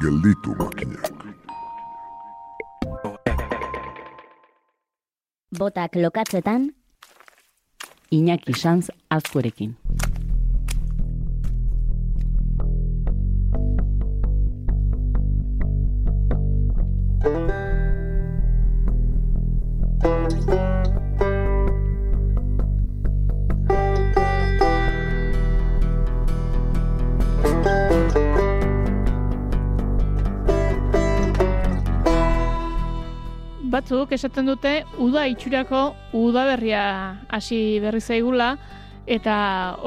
gelditu makinak. Botak lokatzetan, Iñaki Sanz azkurekin. Batzuk esaten dute uda itxurako udaberria hasi berri zaigula eta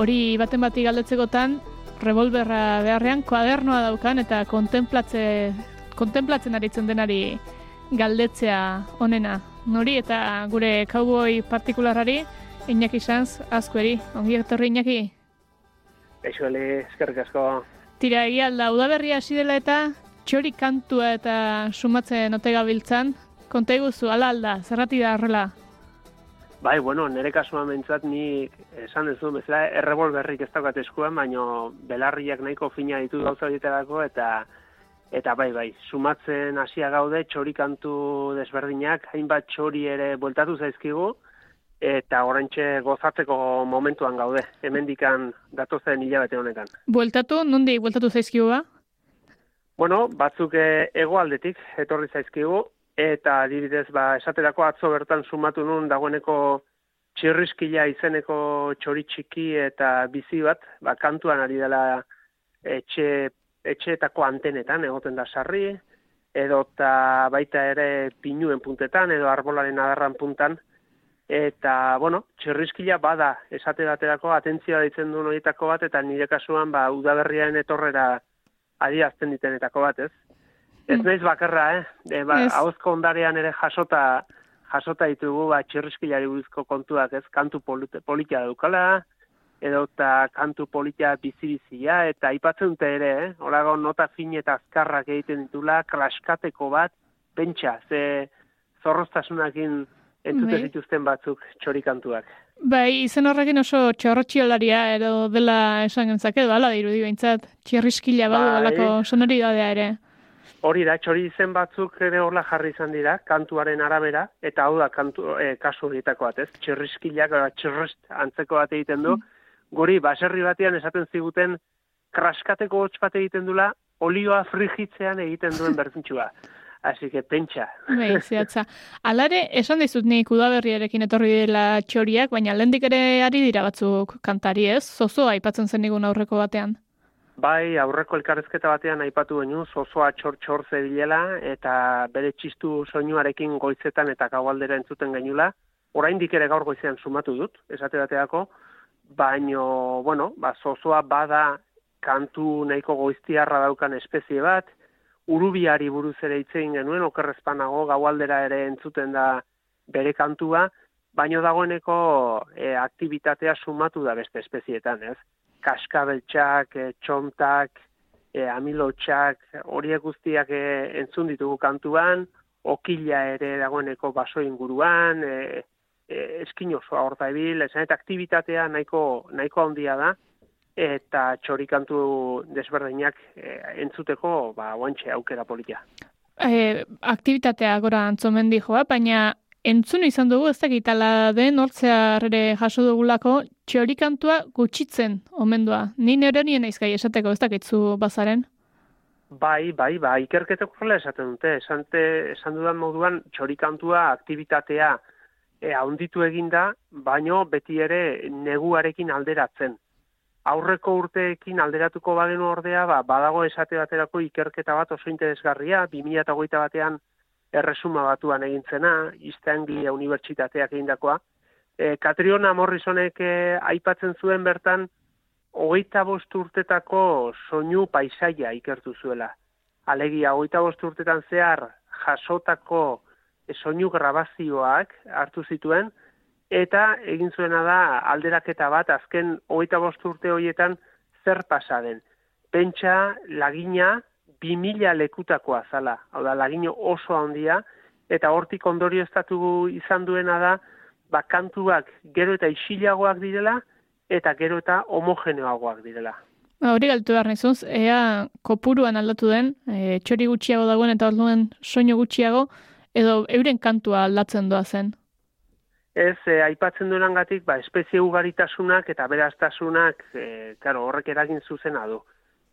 hori baten bati galdetzekotan revolverra beharrean kuadernoa daukan eta kontemplatze kontemplatzen aritzen denari galdetzea onena. Nori eta gure cowboy partikularrari Iñaki Sanz azkueri. Ongi etorri Iñaki. Eixo, ele, eskerrik asko. Tira egia alda udaberria hasi dela eta txori kantua eta sumatzen ote gabiltzan. Konta iguzu, ala alda, zerrati da horrela. Bai, bueno, nire kasuan mentzat ni esan ez du, bezala errebolberrik ez daukat eskuan, baino belarriak nahiko fina ditu gauza horietarako eta eta bai, bai, sumatzen hasia gaude txori kantu desberdinak, hainbat txori ere bueltatu zaizkigu, eta orentxe gozatzeko momentuan gaude, hemendikan datozen hilabete honetan. Bueltatu, nondi bueltatu zaizkigu ba? Bueno, batzuk eh, hegoaldetik etorri zaizkigu, eta adibidez, ba, esaterako atzo bertan sumatu nun dagoeneko txirriskila izeneko txori txiki eta bizi bat, ba, kantuan ari dela etxe, etxeetako antenetan egoten da sarri, edo eta baita ere pinuen puntetan, edo arbolaren adarran puntan, eta, bueno, txirriskila bada esate baterako atentzioa ditzen duen horietako bat, eta nire kasuan, ba, udaberriaren etorrera adierazten ditenetako bat, ez? Ez naiz bakarra, eh? E, ba, ahozko ondarean ere jasota jasota ditugu ba txirriskilari buruzko kontuak, ez? Kantu politia daukala, edo eta kantu politia bizi-bizia, eta aipatzen dute ere, eh? Horago nota fin eta azkarrak egiten ditula, klaskateko bat, pentsa, ze zorroztasunakin entzute Bai. zituzten batzuk txorikantuak. Bai, izen horrekin oso txorrotxiolaria edo dela esan gentzake, bala dirudi behintzat, txirriskila badu Bai. alako sonoridadea ere. Hori da, txori izen batzuk ere horla jarri izan dira, kantuaren arabera, eta hau da kantu, e, kasu horietako bat, ez? Txirriskilak, eta txirrist antzeko bat egiten du. Guri, baserri batean esaten ziguten, kraskateko hotz bat egiten dula, olioa frigitzean egiten duen berdintxua. Así que pentsa. Bai, zehatza. Alare, esan dizut nik udaberriarekin etorri dela txoriak, baina lehendik ere ari dira batzuk kantari ez? Zozoa aipatzen zen nigun aurreko batean. Bai, aurreko elkarrezketa batean aipatu genuen, zozoa txor-txor zebilela, eta bere txistu soinuarekin goizetan eta gaualdera entzuten genula. Oraindik ere gaur goizean sumatu dut, esate bateako, baino, bueno, ba, zozoa bada kantu nahiko goiztiarra daukan espezie bat, urubiari buruz ere hitz egin genuen, okerrezpanago gaualdera ere entzuten da bere kantua, baino dagoeneko e, aktivitatea sumatu da beste espezietan, ez? Kaskabeltxak, e, txontak, e, amilotxak, horiek guztiak e, entzun ditugu kantuan, okila ere dagoeneko baso inguruan, e, e, eskin osoa horta ebil, esan eta aktivitatea nahiko, nahiko handia da, eta txorikantu desberdinak e, entzuteko, ba, guantxe aukera politia. E, aktivitatea gora antzomen dijoa, baina entzun izan dugu ez dakit ala den hortzear ere jaso dugulako txorikantua gutxitzen omendua. Ni nire nien aizkai esateko ez dakitzu bazaren. Bai, bai, bai, ikerketek horrela esaten dute, esante, esan dudan moduan txorikantua aktibitatea e, haunditu eginda, baino beti ere neguarekin alderatzen. Aurreko urteekin alderatuko bagenu ordea, ba, badago esate baterako ikerketa bat oso interesgarria, 2008 batean erresuma batuan egintzena, East Anglia Unibertsitateak egindakoa. E, Katriona Morrisonek e, aipatzen zuen bertan, hogeita bost urtetako soinu paisaia ikertu zuela. Alegia, hogeita bost urtetan zehar jasotako e, soinu grabazioak hartu zituen, eta egin zuena da alderaketa bat azken hogeita bost urte horietan zer pasa den. Pentsa lagina 2000 lekutakoa zala, hau da lagino oso handia, eta hortik ondorio estatu izan duena da, ba, kantuak gero eta isilagoak direla, eta gero eta homogeneoagoak direla. Ba, hori galtu behar nizuz, ea kopuruan aldatu den, e, txori gutxiago dagoen eta orduen soinu gutxiago, edo euren kantua aldatzen doa zen. Ez, e, aipatzen duenangatik, ba, espezie ugaritasunak eta beraztasunak, e, claro, horrek eragin zuzena du.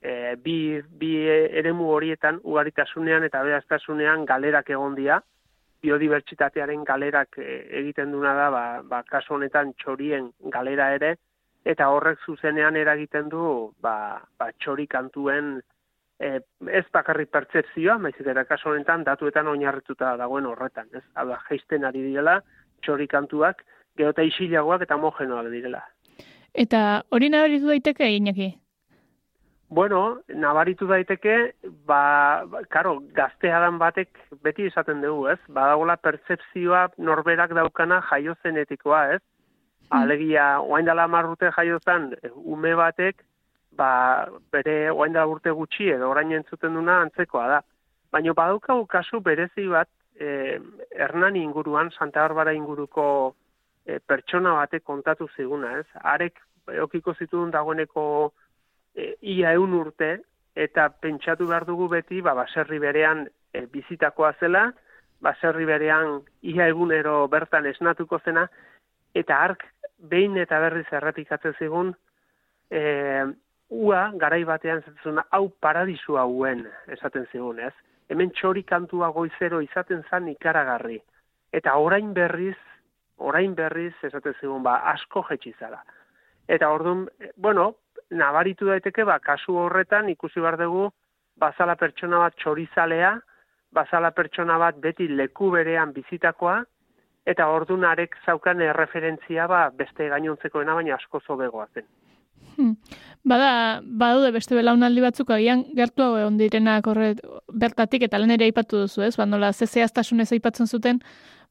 E, bi, bi eremu horietan ugaritasunean eta beraztasunean galerak egon dira, biodibertsitatearen galerak e, egiten duna da, ba, ba, kasu honetan txorien galera ere, eta horrek zuzenean eragiten du ba, ba, txori kantuen e, ez bakarrik pertsepzioa, maizik eta kasu honetan datuetan oinarrituta dagoen horretan, ez? Hau da, jaisten ari direla, txorikantuak, gero eta isilagoak eta homogenoak direla. Eta hori nabaritu daiteke, Iñaki? Bueno, nabaritu daiteke, ba, ba karo, gaztea dan batek beti esaten dugu, ez? Badagola pertsepzioa norberak daukana jaio zenetikoa, ez? Hmm. Alegia, oain dala marrute jaio zen, ume batek, ba, bere oain dala urte gutxi edo orain entzuten duna antzekoa da. Baina badaukagu kasu berezi bat, eh, Hernani inguruan, Santa Barbara inguruko eh, pertsona batek kontatu ziguna, ez? Arek eokiko zituen dagoeneko eh, ia eun urte, eta pentsatu behar dugu beti, ba, baserri berean eh, bizitakoa zela, baserri berean ia egunero bertan esnatuko zena, eta ark behin eta berriz errepikatzen zigun, eh, ua garai batean zetzuna hau paradisu hauen esaten zigun, ez? hemen txori kantua goizero izaten zan ikaragarri. Eta orain berriz, orain berriz, esaten zigun, ba, asko jetxizara. Eta orduan, bueno, nabaritu daiteke, ba, kasu horretan ikusi behar dugu, bazala pertsona bat txorizalea, bazala pertsona bat beti leku berean bizitakoa, eta orduan arek zaukan erreferentzia ba, beste gainontzekoena baina asko zobegoa zen. Hmm. Bada, badude beste belaunaldi batzuk agian gertu hau egon direnak horre bertatik eta lan ere aipatu duzu, ez? Ba, nola zezeaztasunez aipatzen zuten,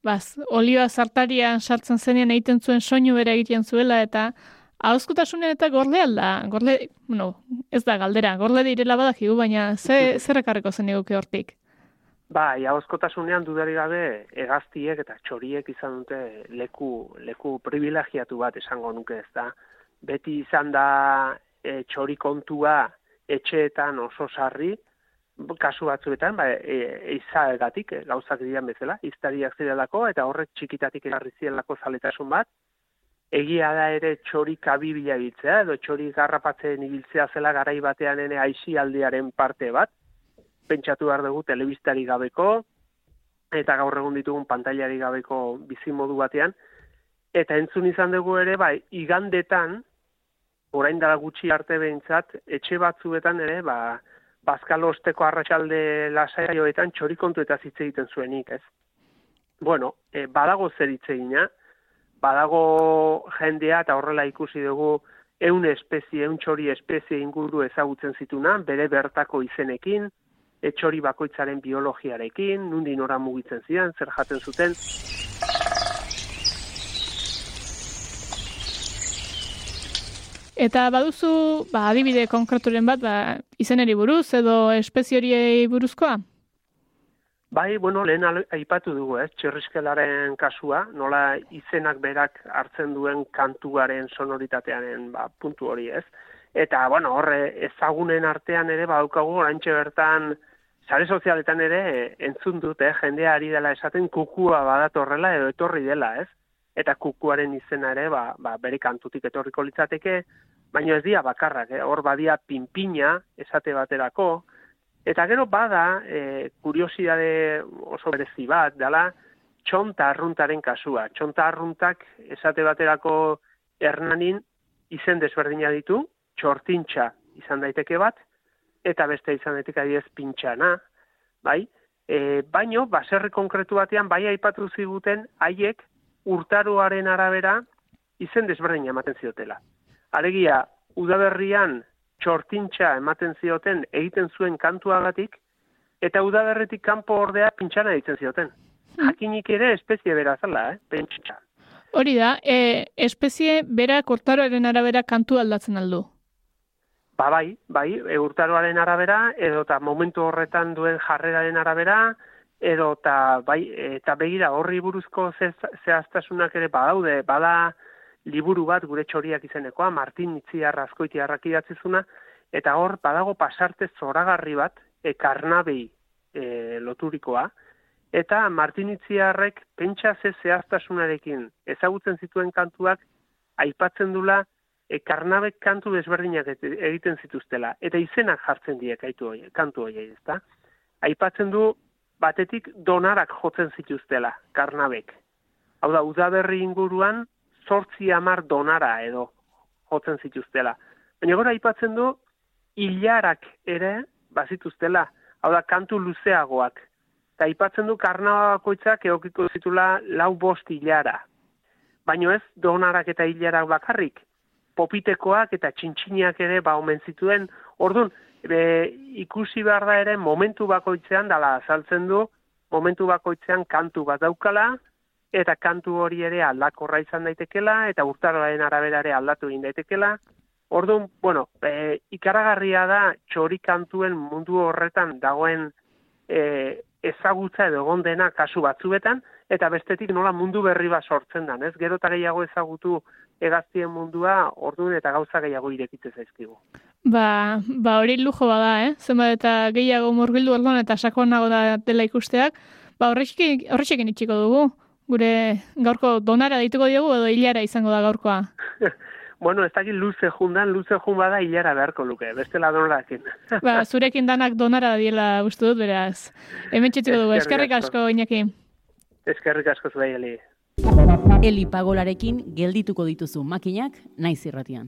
baz, olioa zartarian sartzen zenean egiten zuen soinu bere egiten zuela eta hauzkutasunean eta gorle alda, gorle, no, ez da galdera, gorle direla badakigu, baina ze, zerrekarreko zen eguke hortik? Ba, hauzkotasunean dudari gabe egaztiek eta txoriek izan dute leku, leku privilegiatu bat esango nuke ez da beti izan da e, txori kontua etxeetan oso sarri, kasu batzuetan, ba, e, egatik, e, gauzak dian bezala, iztariak zirelako, eta horrek txikitatik egarri zirelako zaletasun bat, egia da ere txori kabibila biltzea, edo txori garrapatzen ibiltzea zela garai batean ene aisi aldearen parte bat, pentsatu behar dugu telebistari gabeko, eta gaur egun ditugun pantailari gabeko bizimodu batean, eta entzun izan dugu ere, bai, igandetan, orain dara gutxi arte behintzat, etxe batzuetan ere, ba, bazkal osteko arratsalde lasaioetan txorikontu eta zitze egiten zuenik, ez? Bueno, e, badago zer hitz badago jendea eta horrela ikusi dugu eun espezie, eun txori espezie inguru ezagutzen zituna, bere bertako izenekin, etxori bakoitzaren biologiarekin, nundi nora mugitzen ziren, zer jaten zuten. Eta baduzu, ba, adibide konkreturen bat, ba, izeneri buruz edo espezioriei buruzkoa? Bai, bueno, lehen aipatu dugu, eh, txerrizkelaren kasua, nola izenak berak hartzen duen kantuaren sonoritatearen ba, puntu hori, ez? Eta, bueno, horre, ezagunen artean ere, badaukagu, orantxe bertan, sare sozialetan ere, entzun dute, eh, jendea ari dela esaten kukua badatorrela edo etorri dela, ez? eta kukuaren izena ere ba, ba, bere kantutik etorriko litzateke, baina ez dia bakarrak, eh? hor badia pinpina esate baterako, eta gero bada e, kuriosidade oso berezi bat, dela txonta arruntaren kasua. Txonta arruntak esate baterako hernanin izen desberdina ditu, txortintxa izan daiteke bat, eta beste izan daiteke adiez pintxana, bai? E, baino, baserri konkretu batean, bai aipatu ziguten, haiek urtaroaren arabera izen desberdin ematen ziotela. Alegia, udaberrian txortintxa ematen zioten egiten zuen kantuagatik, eta udaberretik kanpo ordea pintxana egiten zioten. Hmm. Jakinik ere espezie bera zala, eh? pentsa. Hori da, e, espezie bera urtaroaren arabera kantu aldatzen aldu? Ba bai, bai, e, urtaroaren arabera, edo eta momentu horretan duen jarreraren arabera, edo eta bai eta begira horri buruzko zehaztasunak ere badaude bada liburu bat gure txoriak izenekoa Martin Itziar Azkoiti idatzizuna eta hor badago pasarte zoragarri bat, e, karnabei e, loturikoa, eta martinitziarrek pentsa ze zehaztasunarekin ezagutzen zituen kantuak aipatzen dula e, karnabek kantu desberdinak egiten zituztela, eta izenak jartzen die kaitu hoi, kantu hori, ezta? Aipatzen du batetik donarak jotzen zituztela, karnabek. Hau da, udaberri inguruan, sortzi amar donara edo jotzen zituztela. Baina gora aipatzen du, hilarak ere bazituztela, hau da, kantu luzeagoak. Eta aipatzen du karnabakoitzak eokiko zitula lau bost hilara. Baina ez, donarak eta hilarak bakarrik, popitekoak eta txintxiniak ere ba omen zituen, orduan, be, ikusi behar da ere momentu bakoitzean, dala azaltzen du, momentu bakoitzean kantu bat daukala, eta kantu hori ere aldakorra izan daitekela, eta urtaroaren arabera ere aldatu egin daitekela. Orduan, bueno, e, ikaragarria da txori kantuen mundu horretan dagoen e, ezagutza edo egon dena kasu batzuetan, eta bestetik nola mundu berri bat sortzen da, ez? Gero eta gehiago ezagutu egaztien mundua, orduan eta gauza gehiago irekitze zaizkigu. Ba, ba hori lujo bada, eh? Zenbat eta gehiago murgildu orduan eta sakonago da dela ikusteak, ba horrexekin itxiko dugu gure gaurko donara dituko diogu edo hilara izango da gaurkoa? bueno, ez dakit luze jundan, luze jun bada hilara beharko luke, bestela donarekin. ba, zurekin danak donara diela uste dut, beraz. Hemen txetiko dugu, eskerrik asko, Iñaki. Eskerrik asko zuei, Eli. Eli pagolarekin geldituko dituzu makinak naiz irratian.